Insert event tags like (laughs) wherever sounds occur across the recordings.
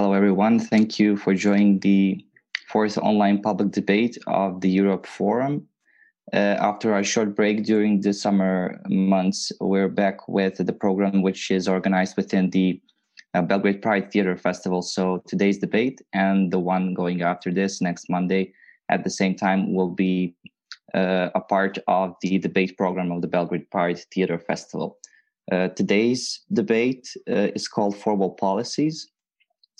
Hello, everyone. Thank you for joining the fourth online public debate of the Europe Forum. Uh, after a short break during the summer months, we're back with the program, which is organized within the uh, Belgrade Pride Theater Festival. So today's debate and the one going after this next Monday at the same time will be uh, a part of the debate program of the Belgrade Pride Theater Festival. Uh, today's debate uh, is called Four Wall Policies.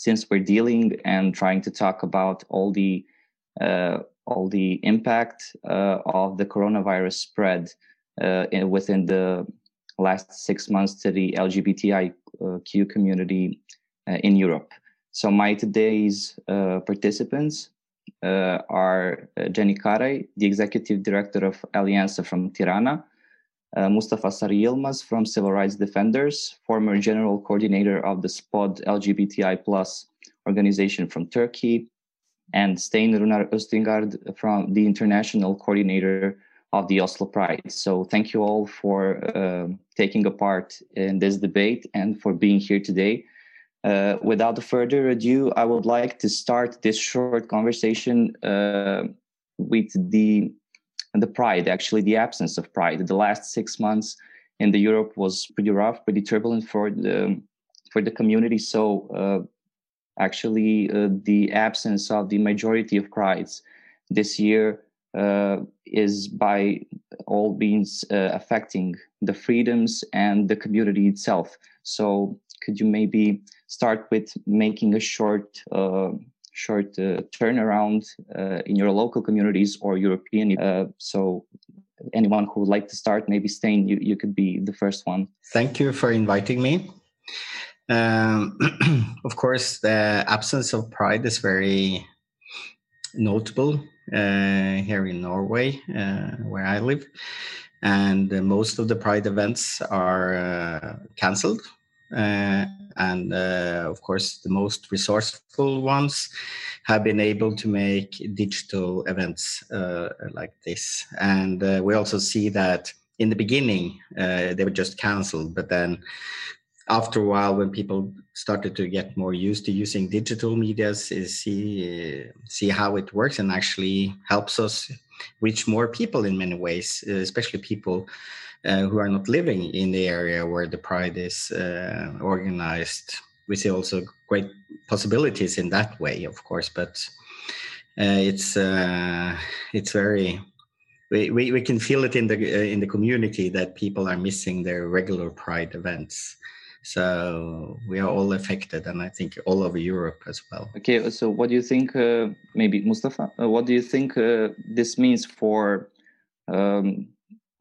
Since we're dealing and trying to talk about all the uh, all the impact uh, of the coronavirus spread uh, in, within the last six months to the LGBTIQ community in Europe. So my today's participants are Jenny Karaj, the executive director of Aleanca from Tirana, uh, Mustafa Sarı Yılmaz from Civil Rights Defenders, former general coordinator of the SPOD LGBTI plus organization from Turkey, and Stein Runar Østigård from the international coordinator of the Oslo Pride. So thank you all for uh, taking a part in this debate and for being here today. Uh, without further ado, I would like to start this short conversation uh, with the and the pride, actually the absence of pride. The last six months in the Europe was pretty rough, pretty turbulent for the for the community. So uh, actually, uh, the absence of the majority of prides this year uh, is by all means uh, affecting the freedoms and the community itself. So could you maybe start with making a short uh, short uh, turnaround uh, in your local communities or European. Uh, so, anyone who would like to start, maybe Stein, you, you could be the first one. Thank you for inviting me. Um, (clears throat) of course, the absence of pride is very notable uh, here in Norway, uh, where I live. And uh, most of the pride events are cancelled uh, and uh, of course, the most resourceful ones have been able to make digital events uh, like this. And uh, we also see that in the beginning, uh, they were just canceled, but then after a while, when people started to get more used to using digital media, see see how it works and actually helps us reach more people in many ways, especially people uh, who are not living in the area where the pride is uh, organized. We see also great possibilities in that way, of course, but uh, it's uh, it's very we, we, we can feel it in the uh, in the community that people are missing their regular pride events so we are all affected and i think all over europe as well okay so what do you think uh, maybe mustafa uh, what do you think uh, this means for um,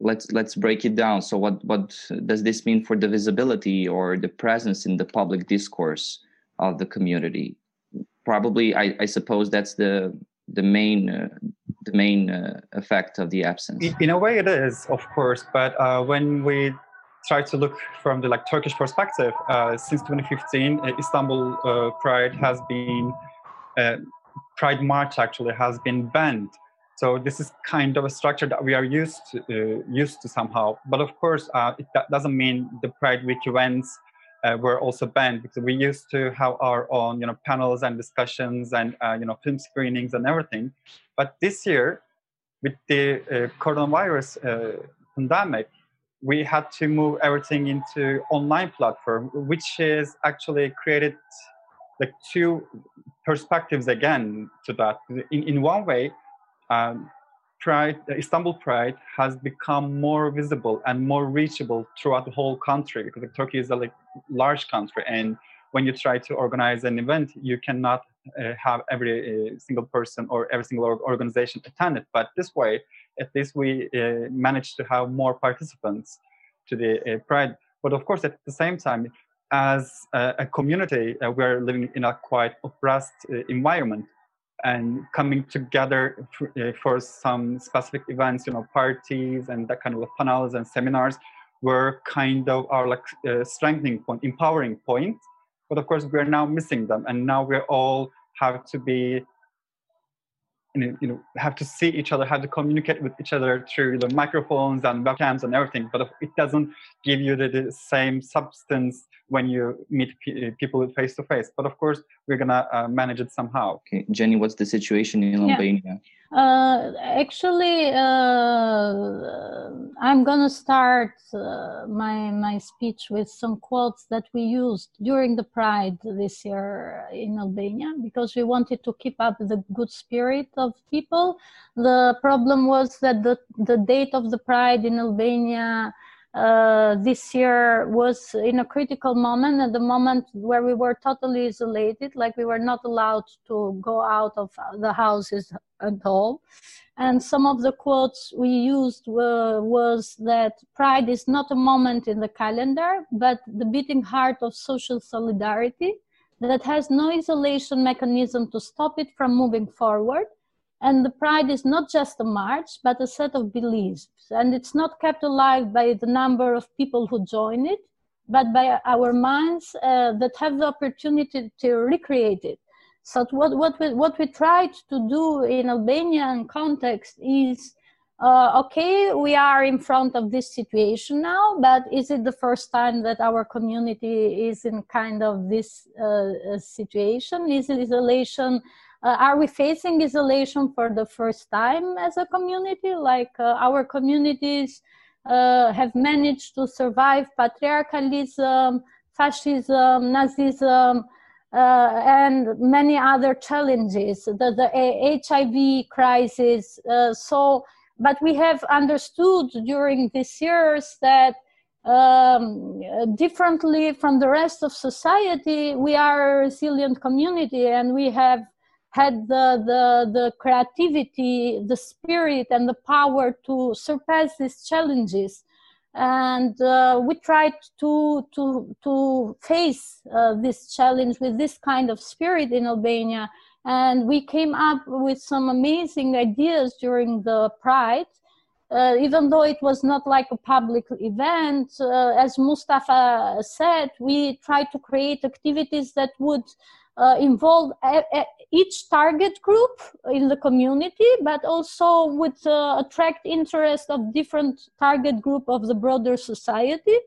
let's let's break it down. So what what does this mean for the visibility or the presence in the public discourse of the community? Probably i, I suppose that's the the main uh, the main uh, effect of the absence. In a way it is of course but uh, when we try to look from the like turkish perspective uh, since 2015 uh, istanbul uh, pride has been pride march actually has been banned so this is kind of a structure that we are used to, uh, used to somehow. But of course, uh, it, that doesn't mean the Pride Week events uh, were also banned because we used to have our own, you know, panels and discussions and uh, you know film screenings and everything. But this year, with the uh, coronavirus uh, pandemic, we had to move everything into online platform, which is actually created like two perspectives again to that. In in one way um, Pride, Istanbul Pride has become more visible and more reachable throughout the whole country because Turkey is a like, large country, and when you try to organize an event, you cannot uh, have every uh, single person or every single organization attend it. But this way, at least we uh, managed to have more participants to the uh, Pride. But of course, at the same time, as a, a community, uh, we're living in a quite oppressed uh, environment and coming together uh, for some specific events, you know, parties and that kind of panels and seminars were kind of our like uh, strengthening point, empowering point. But of course, we're now missing them, and now we all have to be, you know, have to see each other, have to communicate with each other through the microphones and webcams and everything. But it doesn't give you the, the same substance when you meet people face to face. But of course, we're gonna uh, manage it somehow. Okay, Jenny, what's the situation in yeah. Albania? Uh, actually, uh, I'm gonna start uh, my my speech with some quotes that we used during the Pride this year in Albania because we wanted to keep up the good spirit of people. The problem was that the the date of the Pride in Albania uh, this year was in a critical moment at the moment where we were totally isolated like we were not allowed to go out of the houses at all. And some of the quotes we used were, was that pride is not a moment in the calendar but the beating heart of social solidarity that has no isolation mechanism to stop it from moving forward and the pride is not just a march, but a set of beliefs. And it's not kept alive by the number of people who join it, but by our minds uh, that have the opportunity to recreate it. So what, what, we, what we tried to do in Albanian context is, uh, okay, we are in front of this situation now, but is it the first time that our community is in kind of this uh, situation? Is isolation uh, are we facing isolation for the first time as a community? Like uh, our communities uh, have managed to survive patriarchalism, fascism, Nazism, uh, and many other challenges, the, the HIV crisis. Uh, so, but we have understood during these years that um, differently from the rest of society, we are a resilient community and we have had the, the, the creativity, the spirit, and the power to surpass these challenges. And uh, we tried to, to, to face uh, this challenge with this kind of spirit in Albania. And we came up with some amazing ideas during the Pride. Uh, even though it was not like a public event, uh, as Mustafa said, we tried to create activities that would uh, involve each target group in the community, but also would uh, attract interest of different target group of the broader society.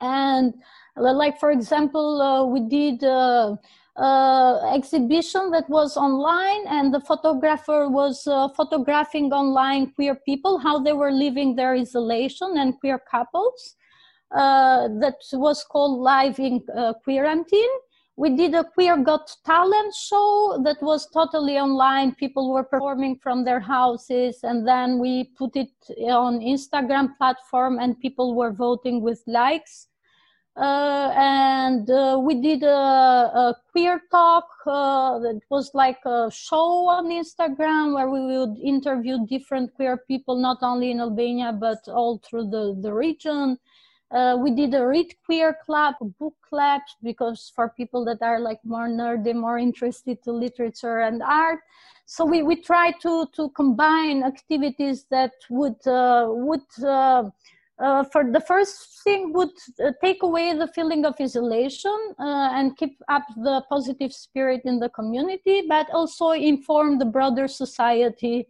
And like, for example, uh, we did uh, uh, exhibition that was online and the photographer was uh, photographing online queer people, how they were living their isolation and queer couples. Uh, that was called Live in uh, Quarantine we did a queer got talent show that was totally online. People were performing from their houses and then we put it on instagram platform and people were voting with likes. Uh, and uh, we did a, a queer talk uh, that was like a show on instagram where we would interview different queer people not only in albania but all through the, the region uh, we did a read queer club, book club, because for people that are like more nerdy, more interested to literature and art. So we, we try to, to combine activities that would, uh, would uh, uh, for the first thing would uh, take away the feeling of isolation uh, and keep up the positive spirit in the community, but also inform the broader society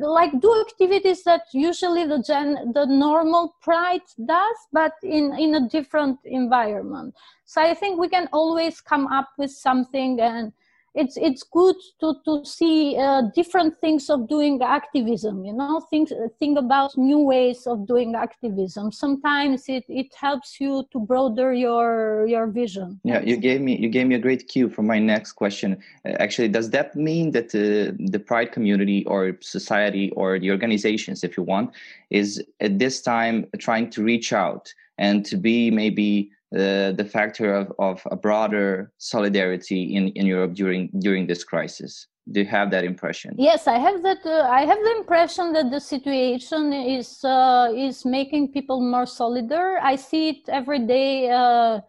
like do activities that usually the gen the normal pride does but in in a different environment. So i think we can always come up with something and it's it's good to to see uh, different things of doing activism you know? Think think about new ways of doing activism. Sometimes it it helps you to broader your your vision. Yeah you gave me you gave me a great cue for my next question. Uh, actually does that mean that uh, the pride community or society or the organizations if you want is at this time trying to reach out and to be maybe the, factor of, of a broader solidarity in, in Europe during during this crisis. Do you have that impression? Yes, I have that. Uh, I have the impression that the situation is uh, is making people more solidar. I see it every day uh,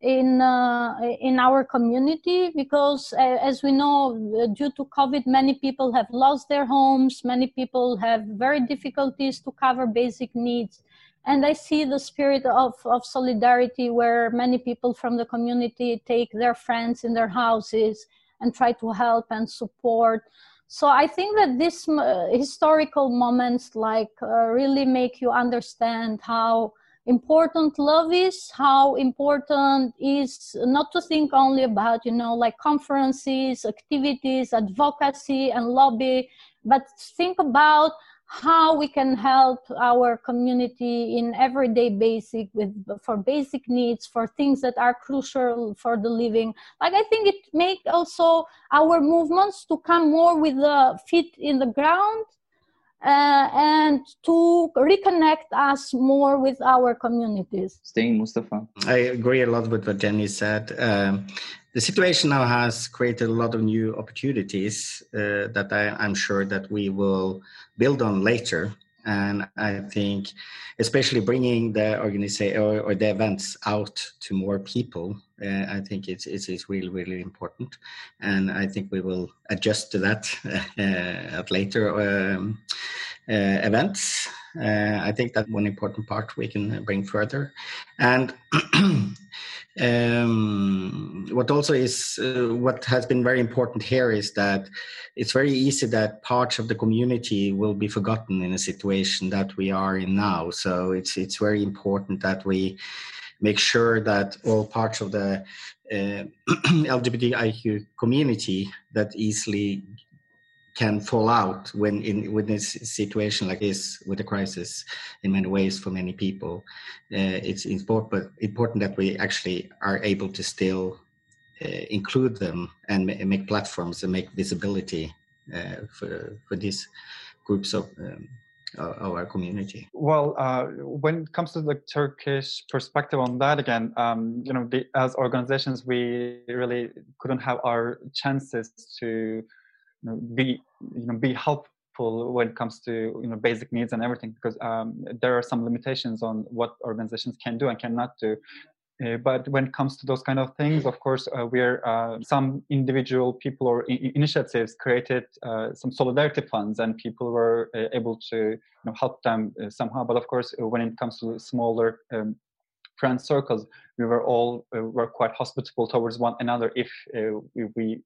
in uh, in our community because, uh, as we know, due to COVID, many people have lost their homes. Many people have very difficulties to cover basic needs and i see the spirit of, of solidarity where many people from the community take their friends in their houses and try to help and support. So i think that these uh, historical moments like uh, really make you understand how important love is how important is not to think only about you know like conferences activities advocacy and lobby but think about how we can help our community in everyday basic with for basic needs for things that are crucial for the living like i think it make also our movements to come more with the feet in the ground uh, and to reconnect us more with our communities. Stein, Mustafa. I agree a lot with what Jenny said. Um, the situation now has created a lot of new opportunities uh, that I, am sure that we will build on later. And I think, especially bringing the organization or, or, the events out to more people, uh, I think it's, it's, it's really really important. And I think we will adjust to that uh, at later um, uh, events. Uh, I think that one important part we can bring further. And (clears throat) um, what also is uh, what has been very important here is that it's very easy that parts of the community will be forgotten in a situation that we are in now. So it's it's very important that we make sure that all parts of the uh, (clears throat) LGBTIQ community that easily can fall out when in with a situation like this with a crisis in many ways for many people uh, it's important important that we actually are able to still uh, include them and ma- make platforms and make visibility uh, for for these groups of um, our community. Well, uh, when it comes to the Turkish perspective on that, again, um, you know, the, as organizations, we really couldn't have our chances to know, be you know be helpful when it comes to you know basic needs and everything because um, there are some limitations on what organizations can do and cannot do uh, but when it comes to those kind of things, of course, uh, we're uh, some individual people or I- initiatives created uh, some solidarity funds, and people were uh, able to you know, help them uh, somehow. But of course, when it comes to smaller um, friend circles, we were all were quite hospitable towards one another if we, we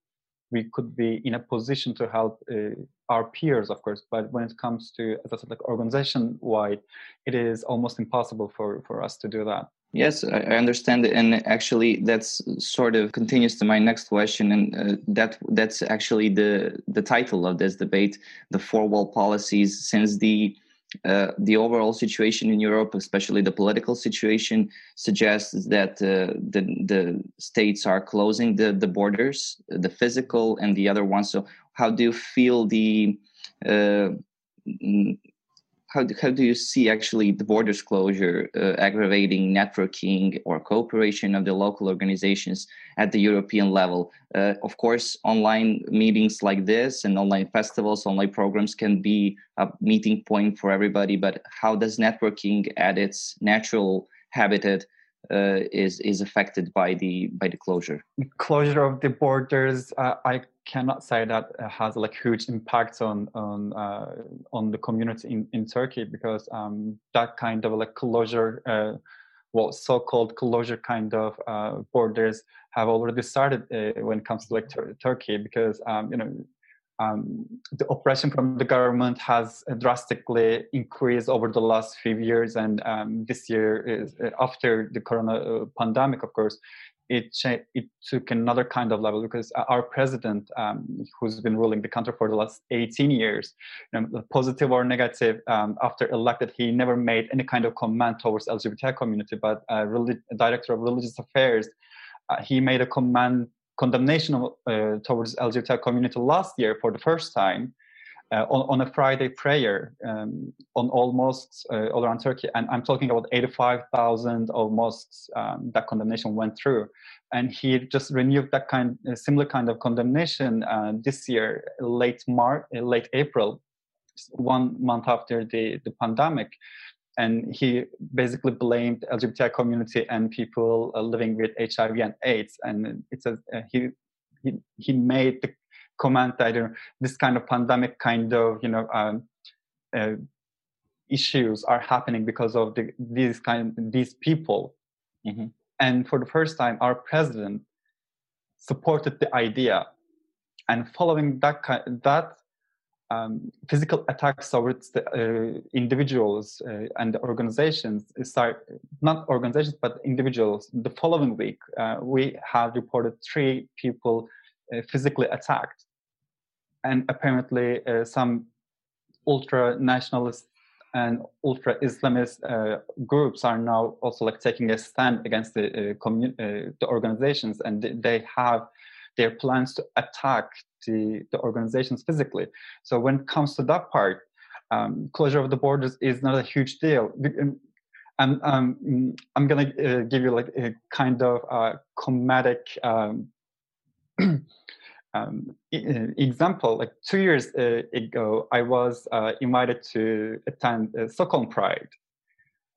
we could be in a position to help uh, our peers, of course. But when it comes to, as I said, like organization wide, it is almost impossible for, for us to do that. Yes, I understand, and actually, that's sort of continues to my next question, and uh, that that's actually the the title of this debate: the four wall policies. Since the uh, the overall situation in Europe, especially the political situation, suggests that uh, the the states are closing the the borders, the physical and the other ones. So, how do you feel the uh, how do, how do you see actually the borders closure uh, aggravating networking or cooperation of the local organizations at the European level? Uh, of course, online meetings like this and online festivals, online programs can be a meeting point for everybody, but how does networking at its natural habitat uh, is is affected by the by the closure? Closure of the borders, uh, I cannot say that has like huge impacts on on uh, on the community in, in Turkey because um, that kind of like closure, uh, well, so-called closure kind of uh, borders have already started uh, when it comes to like tur- Turkey because um, you know um, the oppression from the government has drastically increased over the last few years, and um, this year is uh, after the corona uh, pandemic, of course, it cha- it took another kind of level because our president, um, who's been ruling the country for the last 18 years, you know, positive or negative, um, after elected, he never made any kind of comment towards LGBT community. But uh, relig- director of religious affairs, uh, he made a comment condemnation of, uh, towards LGBT community last year for the first time uh, on, on, a Friday prayer um, on all mosques uh, all around Turkey. And I'm talking about 85,000 of mosques um, that condemnation went through. And he just renewed that kind, similar kind of condemnation uh, this year, late March, late April, one month after the, the pandemic and he basically blamed LGBTI community and people uh, living with HIV and AIDS. And it's a, uh, he, he he made the comment that uh, this kind of pandemic kind of you know um, uh, issues are happening because of the, these kind these people. Mm-hmm. And for the first time, our president supported the idea, and following that that um, physical attacks towards the uh, individuals uh, and the organizations start not organizations but individuals the following week uh, we have reported three people uh, physically attacked and apparently uh, some ultra nationalist and ultra islamist uh, groups are now also like taking a stand against the commun- the organizations and they have their plans to attack the, the organizations physically. So when it comes to that part, um, closure of the borders is not a huge deal. And um, I'm gonna uh, give you like a kind of uh, comedic um, (clears throat) um, example. Like two years uh, ago, I was uh, invited to attend Stockholm Pride.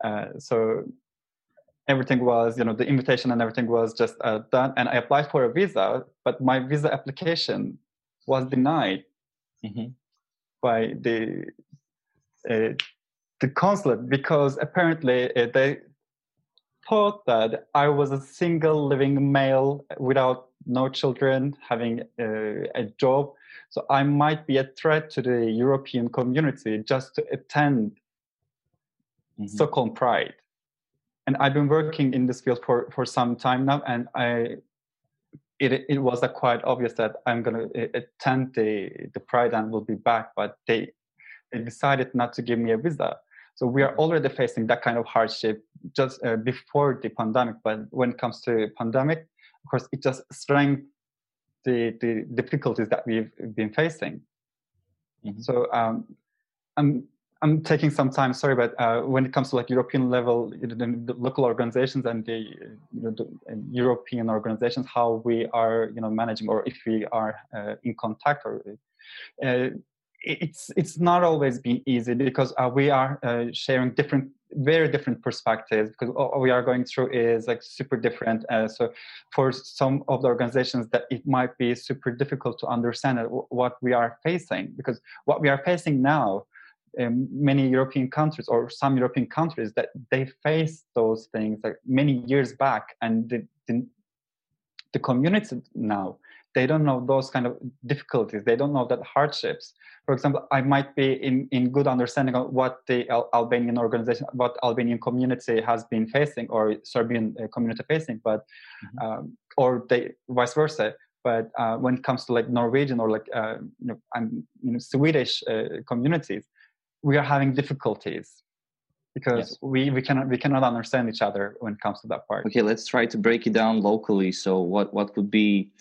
Uh, so everything was, you know, the invitation and everything was just uh, done. And I applied for a visa, but my visa application was denied mm-hmm. by the uh, the consulate because apparently uh, they thought that I was a single living male without no children, having uh, a job. So I might be a threat to the European community just to attend mm-hmm. Stockholm Pride. And I've been working in this field for, for some time now, and I it, it was quite obvious that I'm going to attend the, the Pride and will be back, but they, they decided not to give me a visa. So we are already facing that kind of hardship just uh, before the pandemic. But when it comes to pandemic, of course, it just strengthens the, the difficulties that we've been facing. Mm-hmm. So um, I'm I'm taking some time, sorry, but uh, when it comes to like European level, you know, the, the, local organizations and the, you know, the, European organizations, how we are, you know, managing, or if we are uh, in contact, or uh, it's it's not always been easy because uh, we are uh, sharing different, very different perspectives because all we are going through is like super different. Uh, so for some of the organizations, that it might be super difficult to understand what we are facing because what we are facing now many European countries or some European countries that they face those things like many years back, and the, the, the community now they don't know those kind of difficulties. They don't know that hardships. For example, I might be in, in good understanding of what the Al- Albanian organization, what Albanian community has been facing, or Serbian uh, community facing, but mm-hmm. um, or they vice versa. But uh, when it comes to like Norwegian or like uh, you know, I'm, you know Swedish uh, communities, we are having difficulties because yes. we, we cannot we cannot understand each other when it comes to that part. Okay, let's try to break it down locally. So what what would be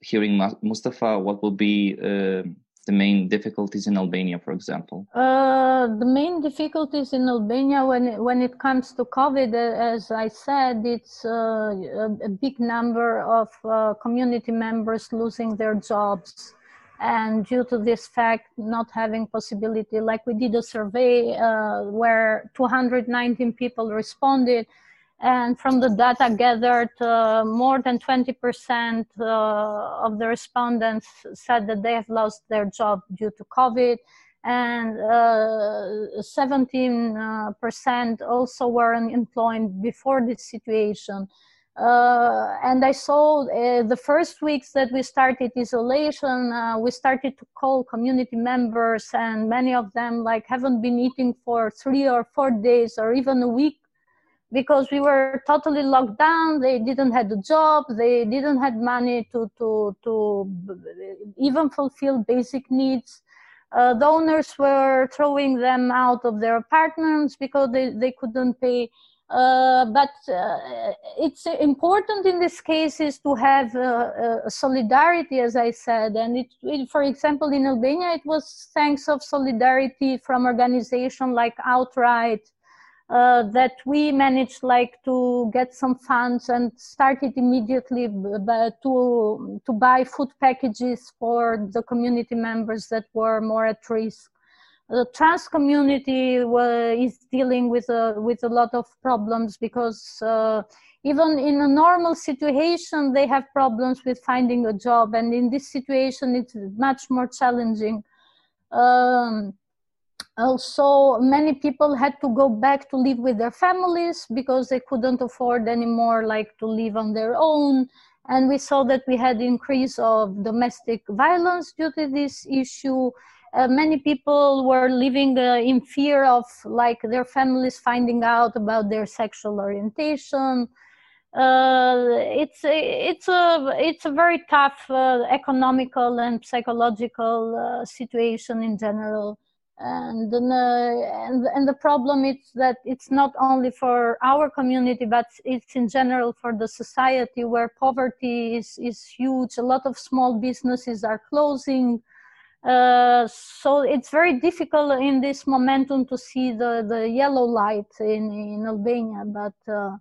hearing Mustafa? What will be uh, the main difficulties in Albania, for example? Uh, the main difficulties in Albania when it, when it comes to COVID, uh, as I said, it's uh, a, a, big number of uh, community members losing their jobs and due to this fact not having possibility like we did a survey uh, where 219 people responded and from the data gathered uh, more than 20% uh, of the respondents said that they have lost their job due to covid. And 17% uh, also were unemployed before this situation. Uh, and I saw uh, the first weeks that we started isolation, we started to call community members, and many of them like haven't been eating for three or four days or even a week because we were totally locked down. They didn't have a job. They didn't have money to to to even fulfill basic needs. Uh, donors were throwing them out of their apartments because they, they couldn't pay uh, but uh, it's important in this case is to have solidarity, as I said. And it, it, for example, in Albania, it was thanks of solidarity from organization like Outright uh, that we managed like to get some funds and started immediately to to buy food packages for the community members that were more at risk. The trans community is dealing with a, with a lot of problems because uh, even in a normal situation they have problems with finding a job. And in this situation it's much more challenging. Um, also many people had to go back to live with their families because they couldn't afford anymore like to live on their own. And we saw that we had increase of domestic violence due to this issue. Uh, many people were living uh, in fear of like their families finding out about their sexual orientation. Uh, it's it's a it's a very tough uh, economical and psychological uh, situation in general and and and the problem is that it's not only for our community but it's in general for the society where poverty is is huge. A lot of small businesses are closing. Uh, so it's very difficult in this momentum to see the the yellow light in in albania. But uh,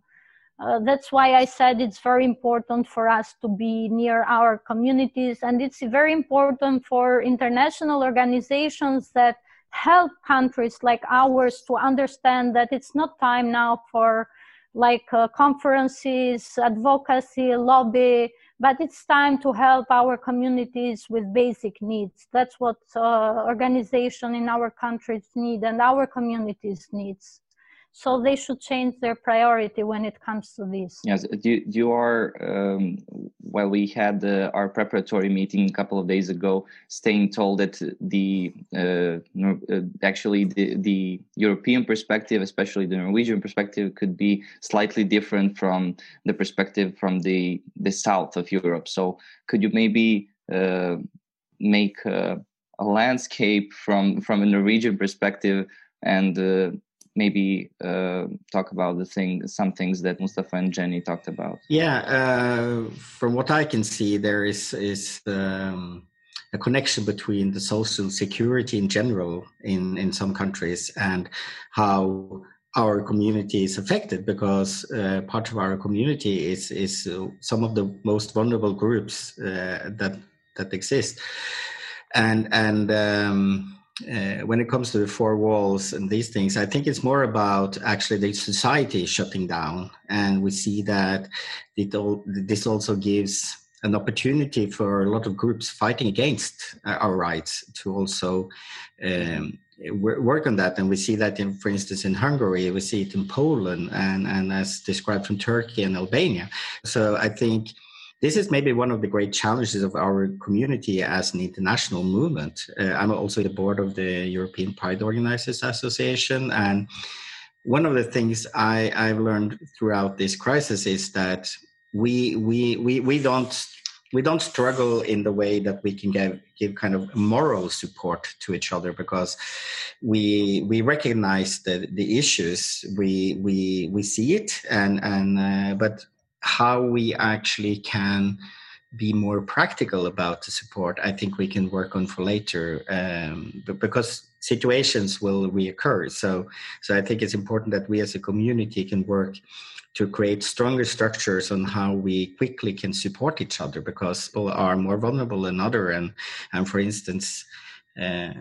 uh, that's why I said it's very important for us to be near our communities, and it's very important for international organizations that help countries like ours to understand that it's not time now for like uh, conferences, advocacy, lobby, but it's time to help our communities with basic needs. That's what uh, organization in our countries need and our communities needs so they should change their priority when it comes to this. Yes you, you are um, while we had uh, our preparatory meeting a couple of days ago Stein told that the uh, uh, actually the, the european perspective especially the norwegian perspective could be slightly different from the perspective from the the south of europe. So could you maybe uh, make a landscape from from a norwegian perspective and uh, maybe uh, talk about the thing, some things that Mustafa and Jenny talked about. Yeah, uh, from what I can see, there is is um, a connection between the social security in general in in some countries and how our community is affected because uh, part of our community is is uh, some of the most vulnerable groups uh, that that exist and and um, uh, when it comes to the four walls and these things, I think it's more about actually the society shutting down, and we see that all, this also gives an opportunity for a lot of groups fighting against our rights to also um, work on that. And we see that, in, for instance, in Hungary, we see it in Poland, and, and as described from Turkey and Albania. So I think this is maybe one of the great challenges of our community as an international movement. Uh, I'm also the board of the European Pride Organizers Association, and one of the things I, I've learned throughout this crisis is that we we we we don't we don't struggle in the way that we can give give kind of moral support to each other because we we recognize the the issues we we we see it and and uh, but how we actually can be more practical about the support, I think we can work on for later, um, because situations will reoccur. So, so I think it's important that we as a community can work to create stronger structures on how we quickly can support each other, because people are more vulnerable than other. And, and for instance, uh,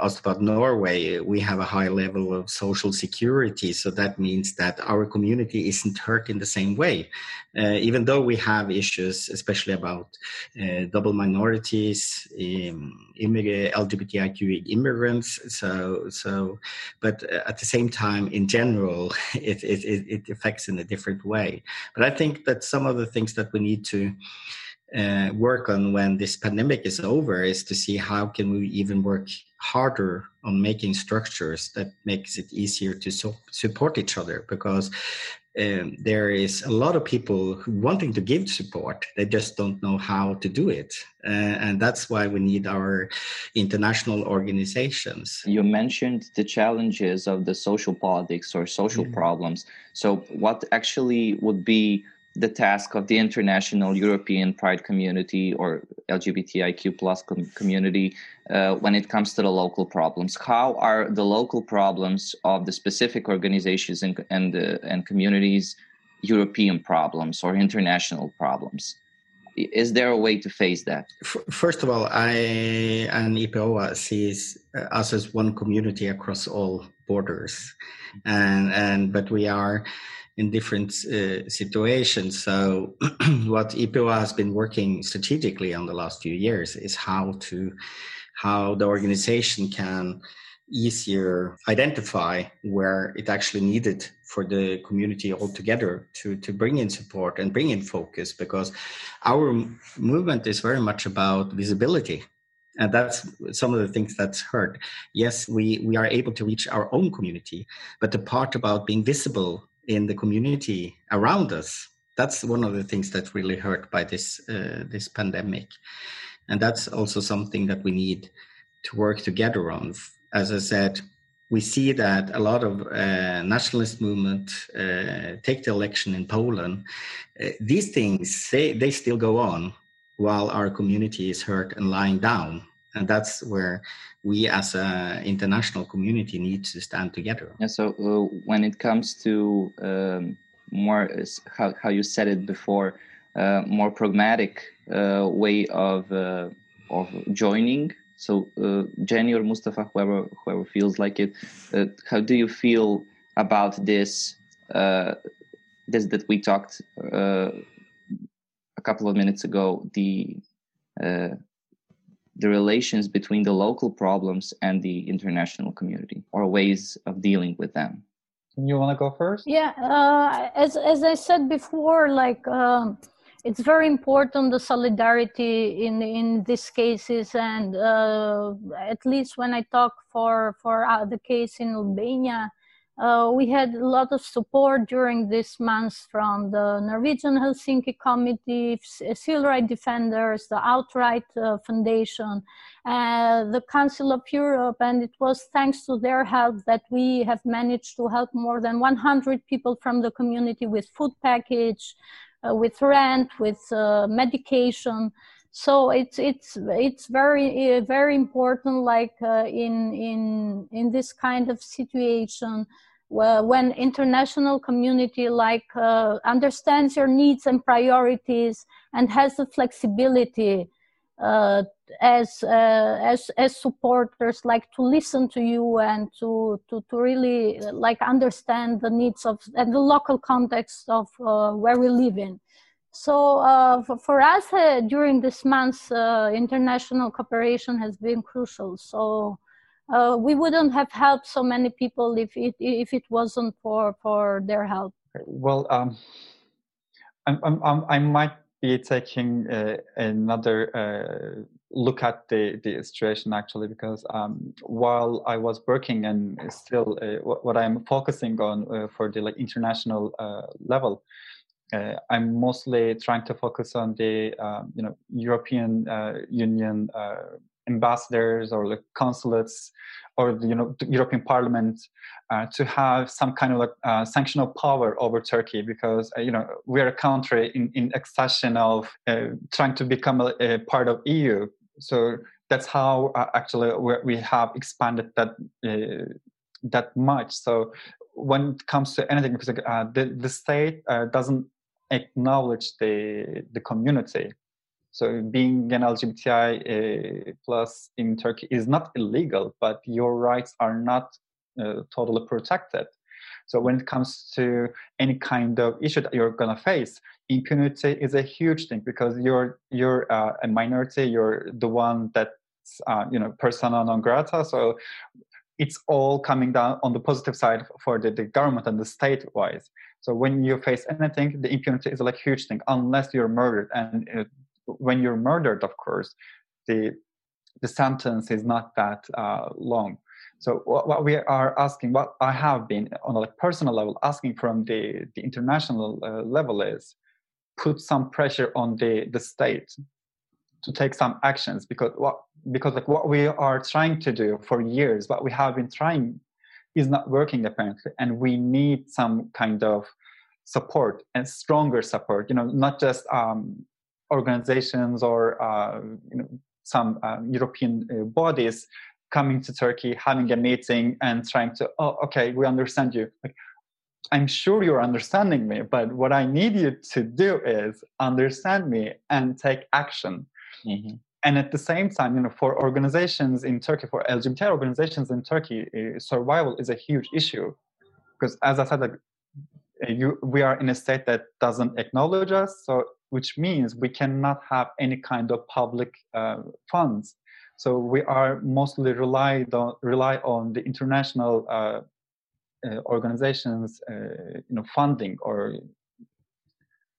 asked about Norway, we have a high level of social security. So that means that our community isn't hurt in the same way. Uh, even though we have issues, especially about uh, double minorities, um, LGBTIQ immigrants. So, so, but at the same time, in general, (laughs) it, it, it affects in a different way. But I think that some of the things that we need to uh, work on when this pandemic is over is to see how can we even work harder on making structures that makes it easier to so support each other because um, there is a lot of people wanting to give support they just don't know how to do it. Uh, and that's why we need our international organizations. You mentioned the challenges of the social politics or social mm-hmm. problems. So what actually would be the task of the international European Pride community or LGBTIQ plus com- community uh, when it comes to the local problems? How are the local problems of the specific organizations and and, uh, and communities European problems or international problems? Is there a way to face that? First of all, I and EPOA sees us as one community across all borders, and and but we are in different uh, situations. So, (clears throat) what EPOA has been working strategically on the last few years is how to how the organization can easier identify where it actually needed for the community altogether to to bring in support and bring in focus because our movement is very much about visibility and that's some of the things that's hurt yes we we are able to reach our own community but the part about being visible in the community around us. That's one of the things that really hurt by this uh, this pandemic. And that's also something that we need to work together on. As i said we see that a lot of uh, nationalist movement uh, take the election in poland uh, these things they, they still go on while our community is hurt and lying down and that's where we as an international community need to stand together. Yeah so uh, when it comes to um, more how, how you said it before uh, more pragmatic uh, way of uh, of joining so uh, jenny or mustafa whoever whoever feels like it uh, how do you feel about this this that we talked a couple of minutes ago the uh, the relations between the local problems and the international community or ways of dealing with them. You want to go first? Yeah uh, as, as i said before like um, it's very important the solidarity in in these cases. And uh, at least when i talk for for uh, the case in albania uh, we had a lot of support during this month from the Norwegian Helsinki Committee, Civil Rights Defenders, the Outright uh, Foundation, uh, the Council of Europe, and it was thanks to their help that we have managed to help more than 100 people from the community with food package, uh, with rent, with uh, medication so it's it's it's very very important like uh, in in in this kind of situation uh, when international community like uh, understands your needs and priorities and has the flexibility uh, as uh, as as supporters like to listen to you and to to to really like understand the needs of and the local context of uh, where we live in so uh, for, for, us uh, during this month, uh, international cooperation has been crucial. So uh, we wouldn't have helped so many people if it if it wasn't for for their help. Well, um, I'm, I'm, i might be taking uh, another uh, look at the, the situation actually because um, while I was working and still what, I'm focusing on for the like international level uh, I'm mostly trying to focus on the um, you know European uh, Union uh, ambassadors or the consulates or the you know the European Parliament uh, to have some kind of like uh, sanctional power over Turkey because you know we're a country in in accession of trying to become a, a, part of EU. So that's how actually we have expanded that that much. So when it comes to anything, because uh, the the state uh, doesn't acknowledge the the community. So being an LGBTI uh, plus in Turkey is not illegal, but your rights are not uh, totally protected. So when it comes to any kind of issue that you're gonna face, impunity is a huge thing because you're you're uh, a minority. You're the one that's uh, you know persona non grata. So it's all coming down on the positive side for the, the government and the state wise. So when you face anything, the impunity is like huge thing, unless you're murdered. And uh, when you're murdered, of course, the the sentence is not that uh, long. So what, what, we are asking, what I have been on a personal level asking from the the international uh, level is put some pressure on the the state to take some actions because what because like what we are trying to do for years, what we have been trying is not working apparently and we need some kind of support and stronger support you know not just um, organizations or uh, you know some uh, european uh, bodies coming to turkey having a meeting and trying to oh okay we understand you. Like i'm sure you're understanding me but what i need you to do is understand me and take action. Mm-hmm and at the same time, you know, for organizations in Turkey, for LGBT organizations in Turkey, uh, survival is a huge issue, because as I said, like, uh, you, we are in a state that doesn't acknowledge us, so which means we cannot have any kind of public uh, funds. So we are mostly relied on rely on the international uh, uh organizations, uh, you know, funding or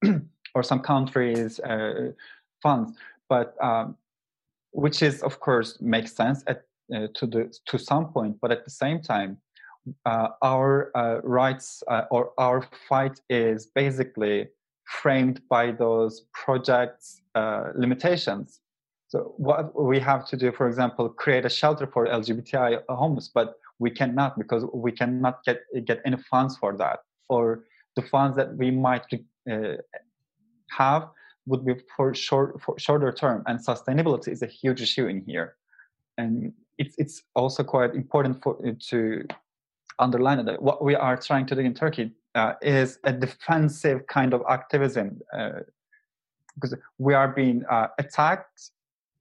(clears throat) or some countries' funds. But um, which is of course makes sense at uh, to the to some point, but at the same time, uh, our uh, rights uh, or our fight is basically framed by those projects uh, limitations. So what we have to do, for example, create a shelter for LGBTI homeless, but we cannot because we cannot get get any funds for that, or the funds that we might uh, have would be for short for shorter term, and sustainability is a huge issue in here, and it's it's also quite important for to underline that what we are trying to do in Turkey uh, is a defensive kind of activism uh, because we are being uh, attacked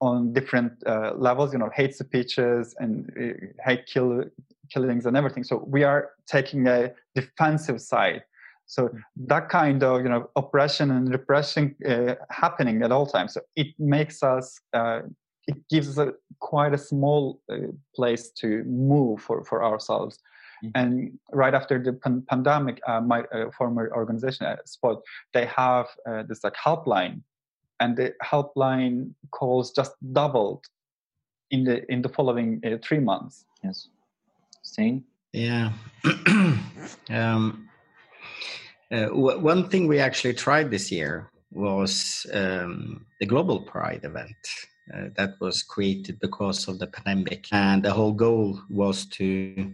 on different uh, levels, you know, hate speeches and uh, hate kill, killings and everything. So we are taking a defensive side. So that kind of you know oppression and repression uh, happening at all times. So it makes us it gives us a, quite a small place to move for, for ourselves Mm-hmm. And right after the pan- pandemic, uh, my uh, former organization, uh, SPoD, they have uh, this like helpline, and the helpline calls just doubled in the in the following uh, three months. Yes, same. Yeah. (clears throat) um, uh, w- one thing we actually tried this year was um, the Global Pride event. Uh, that was created because of the pandemic. And the whole goal was to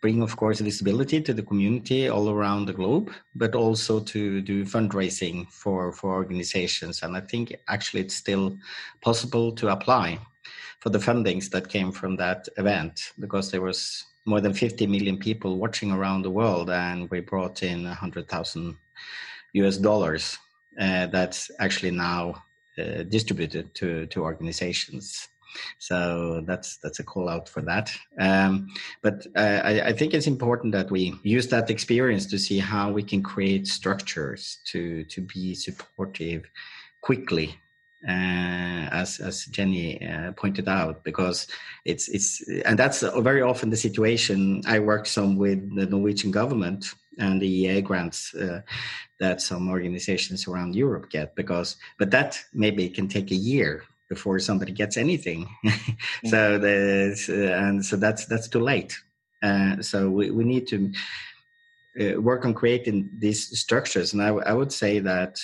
bring, of course, visibility to the community all around the globe, but also to do fundraising for, for organizations. And I think actually it's still possible to apply for the fundings that came from that event because there was more than 50 million people watching around the world and we brought in 100,000 US dollars uh, that's actually now uh, distributed to, to organizations so that's that's a call out for that. Um, but uh, I, I, think it's important that we use that experience to see how we can create structures to to be supportive quickly uh, as as Xheni uh, pointed out, because it's it's and that's very often the situation. I work some with the Norwegian government and the EEA grants uh, that some organizations around Europe get, because but that maybe can take a year before somebody gets anything. (laughs) so there's, uh, and so that's that's too late. Uh, so we, we need to uh, work on creating these structures. And I, I would say that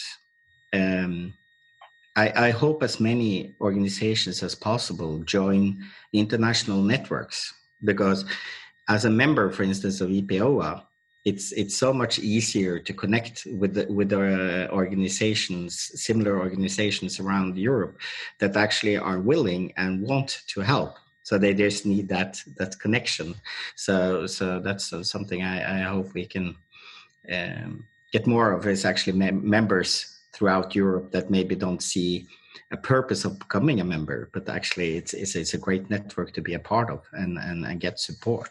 um, I, I, hope as many organizations as possible join international networks because as a member, for instance, of EPOA, it's it's so much easier to connect with the, with the organizations, similar organizations around Europe, that actually are willing and want to help. So they just need that that connection. So so that's something I, I hope we can um, get more of. Is actually mem- members throughout Europe that maybe don't see a purpose of becoming a member, but actually it's, it's, it's a great network to be a part of and, and, and get support.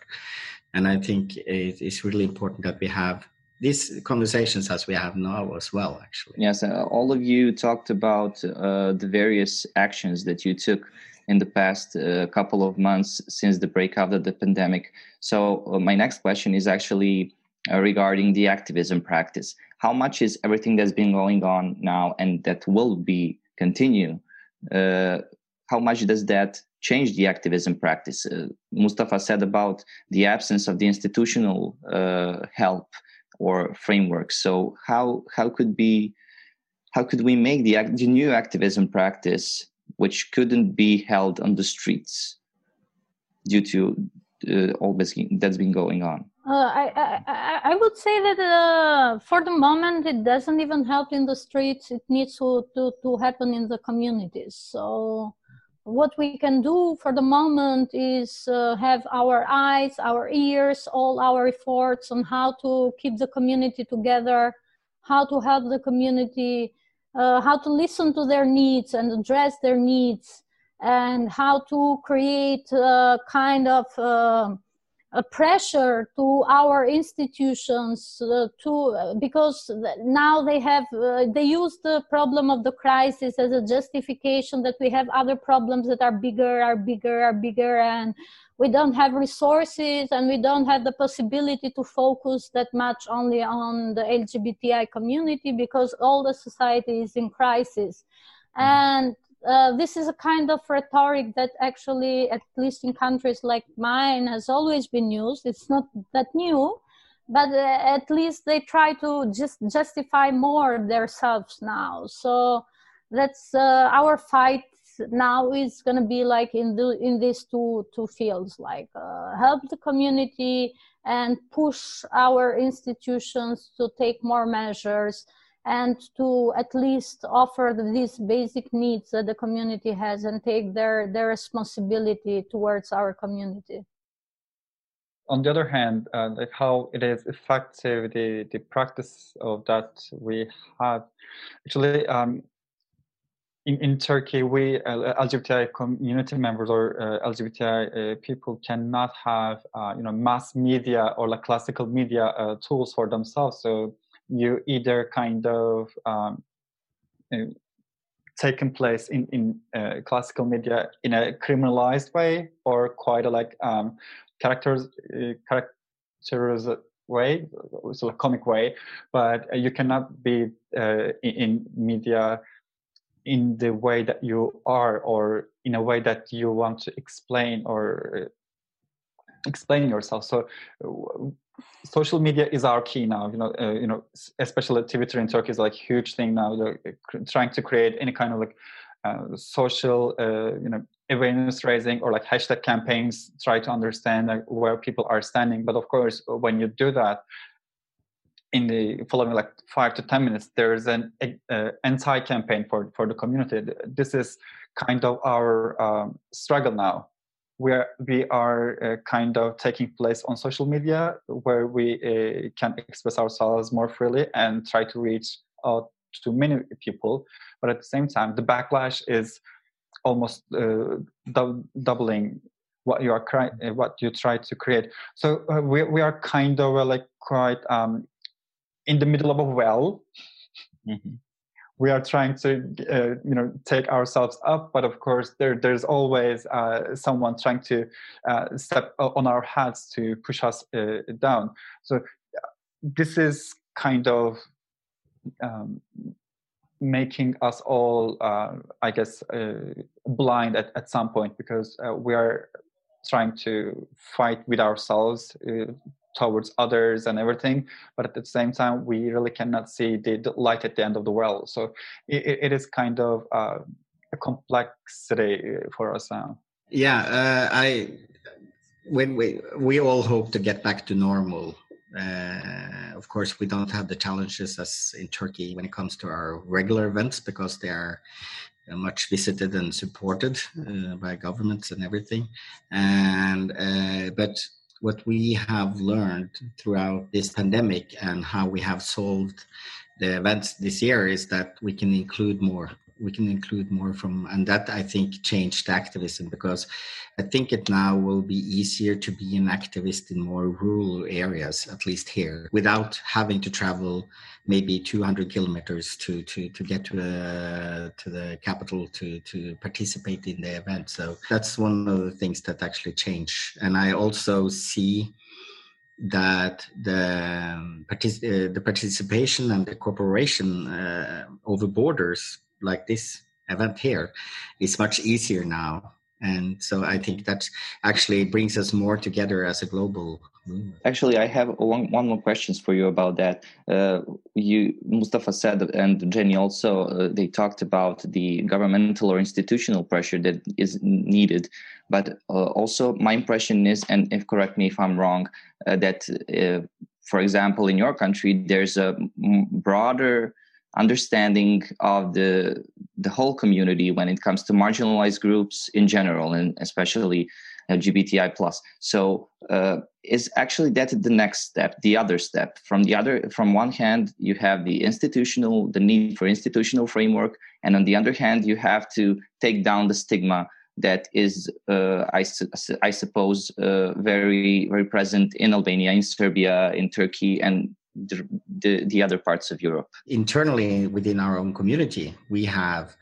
And I think it is really important that we have these conversations as we have now as well, actually. Yes, uh, all of you talked about uh, the various actions that you took in the past uh, couple of months since the breakout of the pandemic. So, uh, my next question is actually uh, regarding the activism practice. How much is everything that's been going on now and that will be continue? Uh, how much does that change the activism practice. Uh, Mustafa said about the absence of the institutional uh, help or framework. So how how could be how could we make the, the new activism practice, which couldn't be held on the streets due to uh, all that's been going on? Uh, I, I, I would say that uh, for the moment it doesn't even help in the streets. It needs to, to, to happen in the communities. So what we can do for the moment is uh, have our eyes, our ears, all our efforts on how to keep the community together, how to help the community, uh, how to listen to their needs and address their needs, and how to create a kind of uh, a pressure to our institutions uh, to uh, because now they have uh, they use the problem of the crisis as a justification that we have other problems that are bigger are bigger are bigger and we don't have resources and we don't have the possibility to focus that much only on the lgbti community because all the society is in crisis mm-hmm. and uh, this is a kind of rhetoric that actually, at least in countries like mine, has always been used. It's not that new, but uh, at least they try to just justify more themselves now. So that's uh, our fight now is going to be like in the in these two two fields like uh, help the community and push our institutions to take more measures and to at least offer these basic needs that the community has and take their their responsibility towards our community on the other hand uh, like how it is effective the the practice of that we have actually um, in, in Turkey, we uh, LGBTI community members or uh, LGBTI uh, people cannot have uh, you know mass media or like classical media uh, tools for themselves. So you either kind of um, taken place in in uh, classical media in a criminalized way or quite a like um, characters uh, characters way, so a comic way, but you cannot be uh, in, in, media in the way that you are or in a way that you want to explain or explain yourself. So social media is our key now. You know, uh, you know, especially Twitter in Turkey is like huge thing now. They're trying to create any kind of like uh, social, uh, you know, awareness raising or like hashtag campaigns. Try to understand like, where people are standing. But of course, when you do that, in the following like five to ten minutes, there is an uh, anti-campaign for for the community. This is kind of our um, struggle now where we are uh, kind of taking place on social media where we uh, can express ourselves more freely and try to reach out to many people. But at the same time the backlash is almost uh, dub- doubling what you are cri- uh, what you try to create. So uh, we, we are kind of uh, like quite um, in the middle of a well. Mm-hmm we are trying to uh, you know take ourselves up but of course there there's always uh, someone trying to uh, step on our heads to push us uh, down. So this is kind of um, making us all uh, i guess uh, blind at, at some point because we are trying to fight with ourselves towards others and everything but at the same time we really cannot see the, light at the end of the well. So it, it is kind of uh, a complexity for us now yeah uh, i when we we all hope to get back to normal uh, of course we don't have the challenges as in turkey when it comes to our regular events because they are uh, much visited and supported uh, by governments and everything. And uh, but what we have learned throughout this pandemic and how we have solved the events this year is that we can include more we can include more from and that i think changed activism because i think it now will be easier to be an activist in more rural areas at least here without having to travel maybe 200 kilometers to to to get to the to the capital to to participate in the event. So that's one of the things that actually change. And i also see that the um, partic- uh, the participation and the cooperation uh, over borders like this event here is much easier now. And so i think that actually brings us more together as a global actually i have one, one more questions for you about that. Uh, you mustafa said and Xheni also uh, they talked about the governmental or institutional pressure that is needed. But uh, also my impression is and if correct me if i'm wrong uh, that uh, for example in your country there's a broader understanding of the the whole community when it comes to marginalized groups in general and especially LGBTI plus. So uh, is actually that the next step, the other step. From the other, from one hand, you have the institutional, the need for institutional framework, and on the other hand, you have to take down the stigma that is, uh, I, I suppose, uh, very very present in Albania, in Serbia, in Turkey, and the, the, the other parts of Europe? Internally, within our own community, we have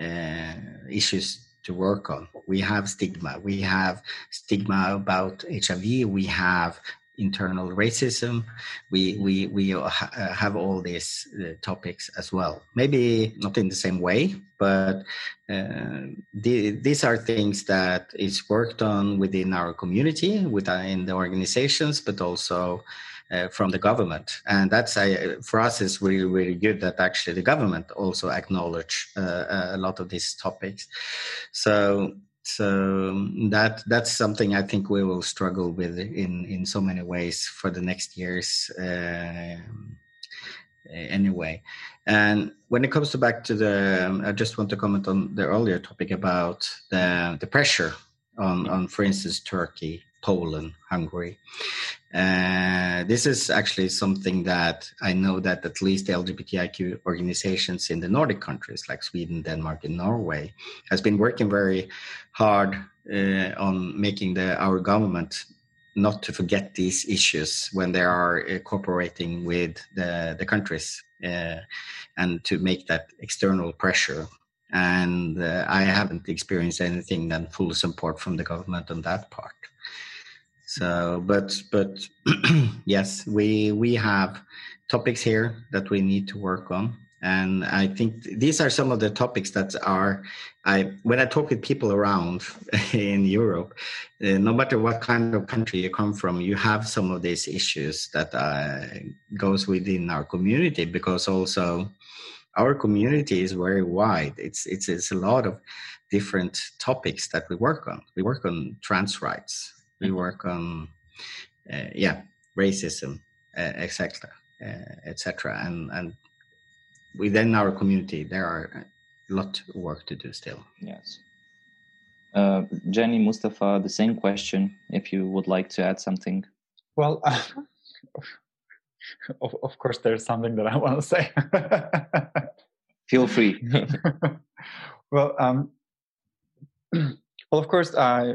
uh, issues to work on. We have stigma. We have stigma about HIV. We have internal racism. We we we uh, have all these uh, topics as well. Maybe not in the same way, but uh, the, these are things that is worked on within our community, within the organizations, but also. Uh, from the government, and that's uh, for us is really really good that actually the government also acknowledge uh, a lot of these topics. So so that that's something I think we will struggle with in in so many ways for the next years. Uh, anyway and when it comes to back to the um, i just want to comment on the earlier topic about the the pressure on on for instance turkey poland hungary uh, this is actually something that I know that at least the LGBTIQ organizations in the Nordic countries like Sweden, Denmark, and Norway has been working very hard uh, on making the our government not to forget these issues when they are uh, cooperating with the the countries uh, and to make that external pressure. And uh, I haven't experienced anything than full support from the government on that part. So, but but (clears throat) yes, we we have topics here that we need to work on, and I think these are some of the topics that are. I when I talk with people around (laughs) in Europe, uh, no matter what kind of country you come from, you have some of these issues that uh, goes within our community because also our community is very wide. It's it's it's a lot of different topics that we work on. We work on trans rights we work on uh, yeah racism uh, etc uh, etc and and within our community there are a lot of work to do still. Yes. Uh, Xheni mustafa the same question if you would like to add something. Well uh, (laughs) of, of course there's something that i want to say. (laughs) Feel free. (laughs) Well um, (clears throat) well of course uh,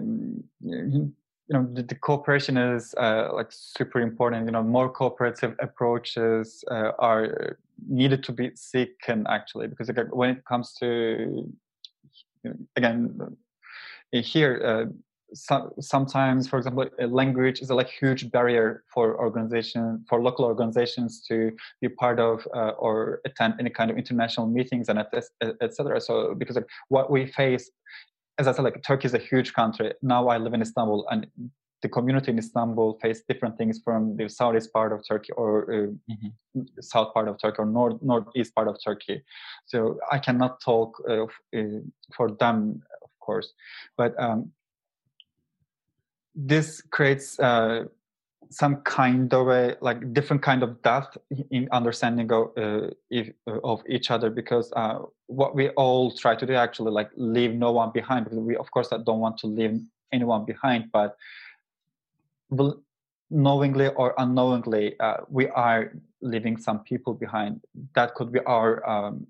you know the, the cooperation is uh, like super important you know more cooperative approaches uh, are needed to be seeking actually because when it comes to again here uh, so, sometimes for example language is a like huge barrier for organization for local organizations to be part of uh, or attend any kind of international meetings and etc et so because like, what we face as I said, like Turkey is a huge country. Now I live in Istanbul, and the community in Istanbul face different things from the southeast part of Turkey or uh, mm-hmm. south part of Turkey or north northeast part of Turkey. So I cannot talk uh, uh, for them, of course, but um, this creates uh, some kind of a like different kind of depth in understanding of, uh, if, uh, of each other because uh, what we all try to do actually like leave no one behind because we of course don't want to leave anyone behind but knowingly or unknowingly uh, we are leaving some people behind. That could be our um,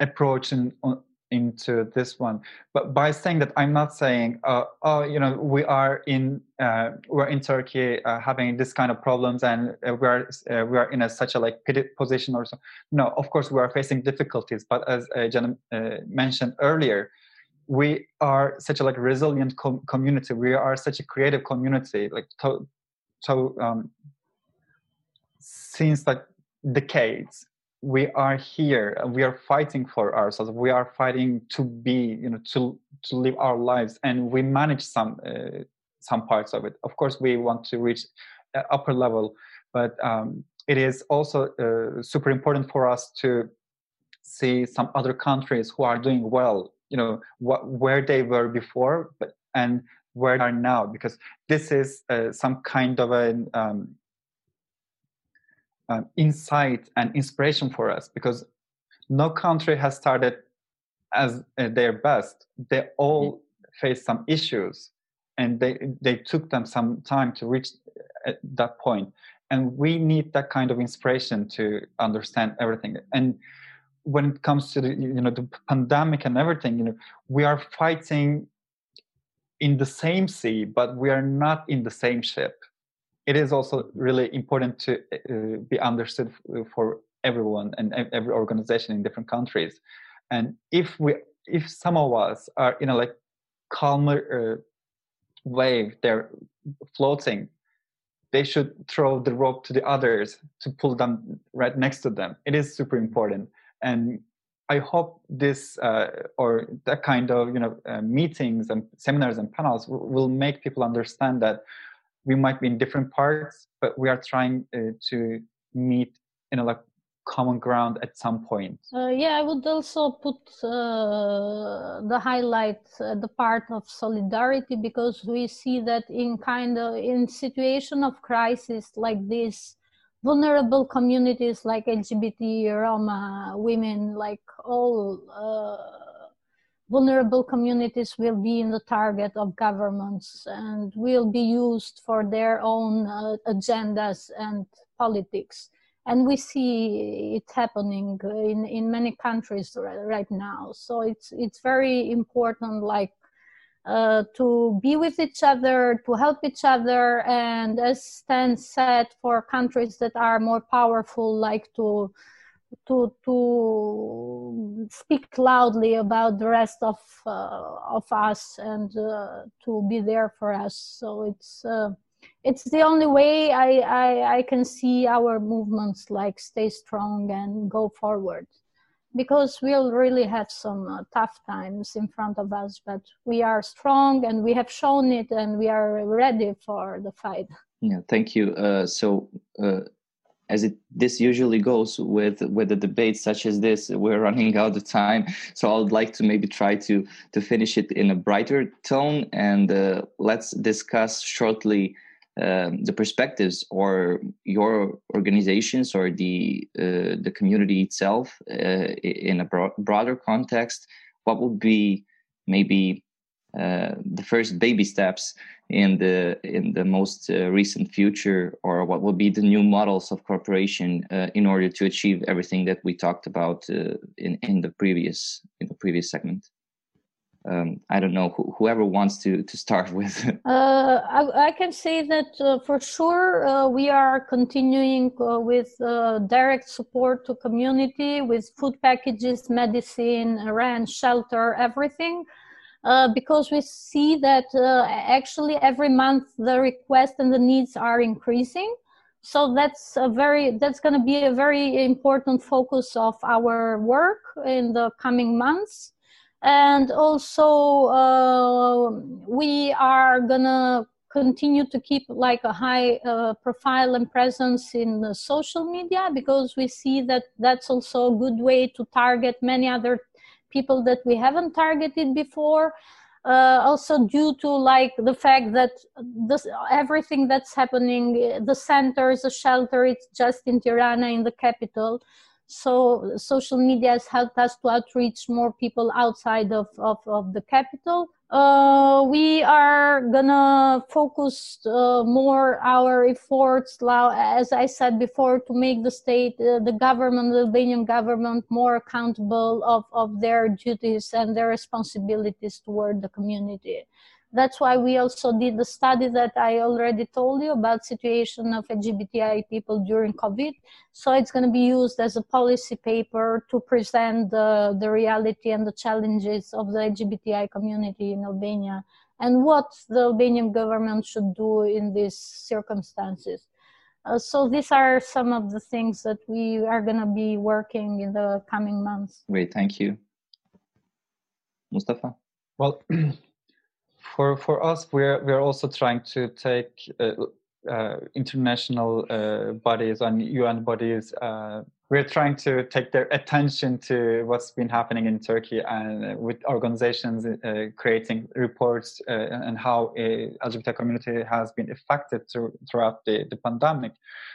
approach in, into this one. But by saying that i'm not saying uh, oh you know we are in uh, we're in turkey uh, having this kind of problems and uh, we're uh, we are in a such a like pity position or so. No of course we are facing difficulties. But as uh, Jenna mentioned earlier we are such a like resilient com- community. We are such a creative community. Like to, so um, since like decades we are here we are fighting for ourselves. We are fighting to be you know to to live our lives and we manage some uh, some parts of it. Of course we want to reach upper level but um, it is also uh, super important for us to see some other countries who are doing well you know what where they were before but and where they are now because this is uh, some kind of an um, um, insight and inspiration for us because no country has started as uh, their best. They all mm-hmm. face some issues, and they they took them some time to reach uh, that point. And we need that kind of inspiration to understand everything. And when it comes to the you know the pandemic and everything, you know, we are fighting in the same sea, but we are not in the same ship it is also really important to uh, be understood for everyone and every organization in different countries. And if we if some of us are in a like calmer uh, wave they're floating they should throw the rope to the others to pull them right next to them. It is super important. And i hope this uh, or that kind of you know uh, meetings and seminars and panels will make people understand that we might be in different parts but we are trying uh, to meet in a like common ground at some point. Uh, yeah, I would also put uh, the highlight uh, the part of solidarity because we see that in kind of in situation of crisis like this, vulnerable communities like LGBT, Roma, women, like all uh, vulnerable communities will be in the target of governments and will be used for their own uh, agendas and politics. And we see it happening in, in many countries right now. So it's it's very important like uh, to be with each other to help each other and as Stein said for countries that are more powerful like to to to speak loudly about the rest of uh, of us and uh, to be there for us. So it's uh, it's the only way I, I, I can see our movements like stay strong and go forward. Because we'll really have some uh, tough times in front of us but we are strong and we have shown it and we are ready for the fight. Yeah thank you. Uh, so uh, as it this usually goes with with the debates such as this we're running out of time. So i'd like to maybe try to to finish it in a brighter tone and uh, let's discuss shortly um, the perspectives or your organizations or the uh, the community itself uh, in a bro- broader context. What would be maybe the first baby steps in the in the most uh, recent future or what will be the new models of cooperation uh, in order to achieve everything that we talked about uh, in in the previous in the previous segment um, I don't know wh- whoever wants to to start (laughs) with. uh, I, I, can say that uh, for sure we are continuing with direct support to community with food packages, medicine, rent, shelter, everything. Uh, because we see that actually every month the request and the needs are increasing. So that's a very that's going to be a very important focus of our work in the coming months. And also uh, we are gonna continue to keep like a high uh, profile and presence in social media because we see that that's also a good way to target many other people that we haven't targeted before uh, also due to like the fact that this everything that's happening the centers the shelter it's just in tirana in the capital so social media has helped us to outreach more people outside of, of, of the capital. Uh, we are gonna focus uh, more our efforts, as I said before, to make the state, uh, the government, the Albanian government, more accountable of, of their duties and their responsibilities toward the community that's why we also did the study that I already told you about situation of LGBTI people during COVID. So it's going to be used as a policy paper to present the, the reality and the challenges of the LGBTI community in Albania and what the Albanian government should do in these circumstances. Uh, so these are some of the things that we are going to be working in the coming months. Great, thank you. Mustafa? Well, (clears throat) for for us, we're we're also trying to take uh, uh, international uh, bodies and UN bodies. Uh, we're trying to take their attention to what's been happening in Turkey and with organizations uh, creating reports uh, and how a LGBT community has been affected through, throughout the, the pandemic.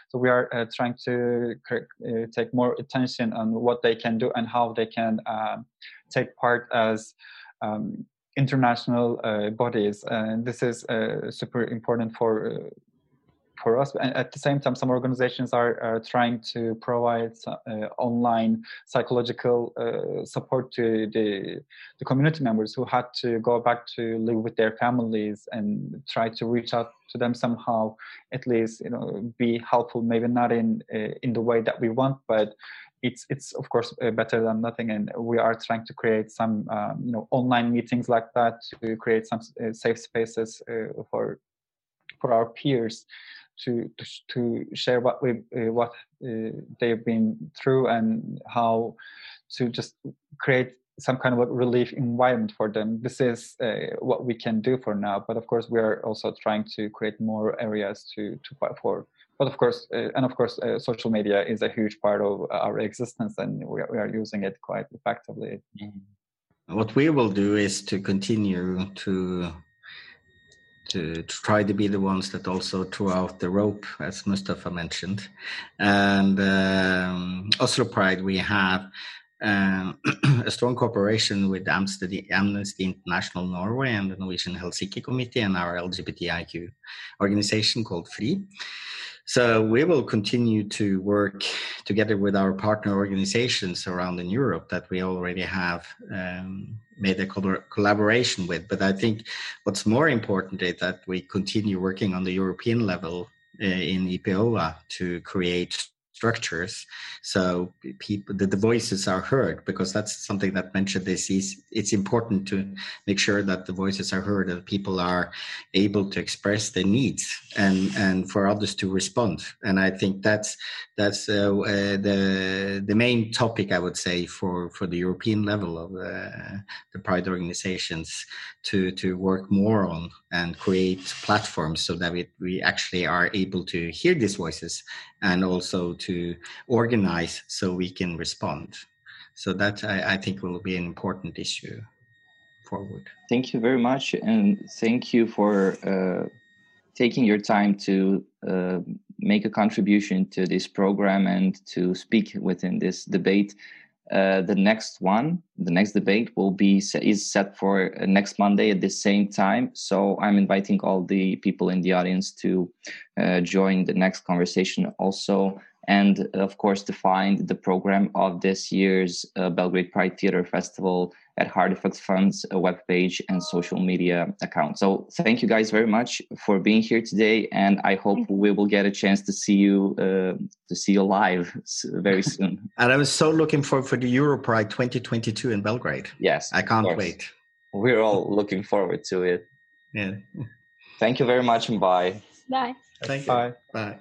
So we are trying to take more attention on what they can do and how they can take part as um, international uh, bodies, and this is uh, super important for uh, for us. And at the same time, some organizations are, are trying to provide uh, online psychological uh, support to the, the community members who had to go back to live with their families and try to reach out to them somehow, at least you know, be helpful. Maybe not in in the way that we want, but it's it's of course uh, better than nothing and we are trying to create some um, you know online meetings like that to create some uh, safe spaces uh, for for our peers to to, to share what we what they've been through and how to just create some kind of a relief environment for them. This is uh, what we can do for now, but of course we are also trying to create more areas to to fight for but of course, uh, and of course, uh, social media is a huge part of our existence, and we are, we are using it quite effectively. Mm-hmm. What we will do is to continue to to, try to be the ones that also throw out the rope, as Mustafa mentioned. And um, Oslo Pride, we have um, (clears throat) a strong cooperation with Amnesty, International Norway and the Norwegian Helsinki Committee and our LGBTIQ organization called FRI. So we will continue to work together with our partner organizations around in Europe that we already have um, made a collaboration with. But I think what's more important is that we continue working on the European level uh, in EPOA to create structures so people the, the voices are heard because that's something that mentioned this is it's important to make sure that the voices are heard that people are able to express their needs and and for others to respond. And i think that's that's uh, uh, the the main topic i would say for for the european level of uh, the pride organizations to to work more on and create platforms so that we, we actually are able to hear these voices and also to organize so we can respond. So that I, I think will be an important issue forward. Thank you very much, and thank you for uh, taking your time to uh, make a contribution to this program and to speak within this debate. Uh, the next one, the next debate will be is set for uh, next Monday at the same time. So I'm inviting all the people in the audience to uh, join the next conversation also, and of course to find the program of this year's uh, Belgrade Pride Theater Festival at Heartefact Fund's webpage and social media account. So thank you guys very much for being here today, and I hope we will get a chance to see you uh, to see you live very (laughs) soon. and I was so looking forward for the Europride 2022 in Belgrade. Yes, I can't wait. We're all looking forward to it. Yeah. Thank you very much, and bye. Bye. Thank you. Bye. Bye.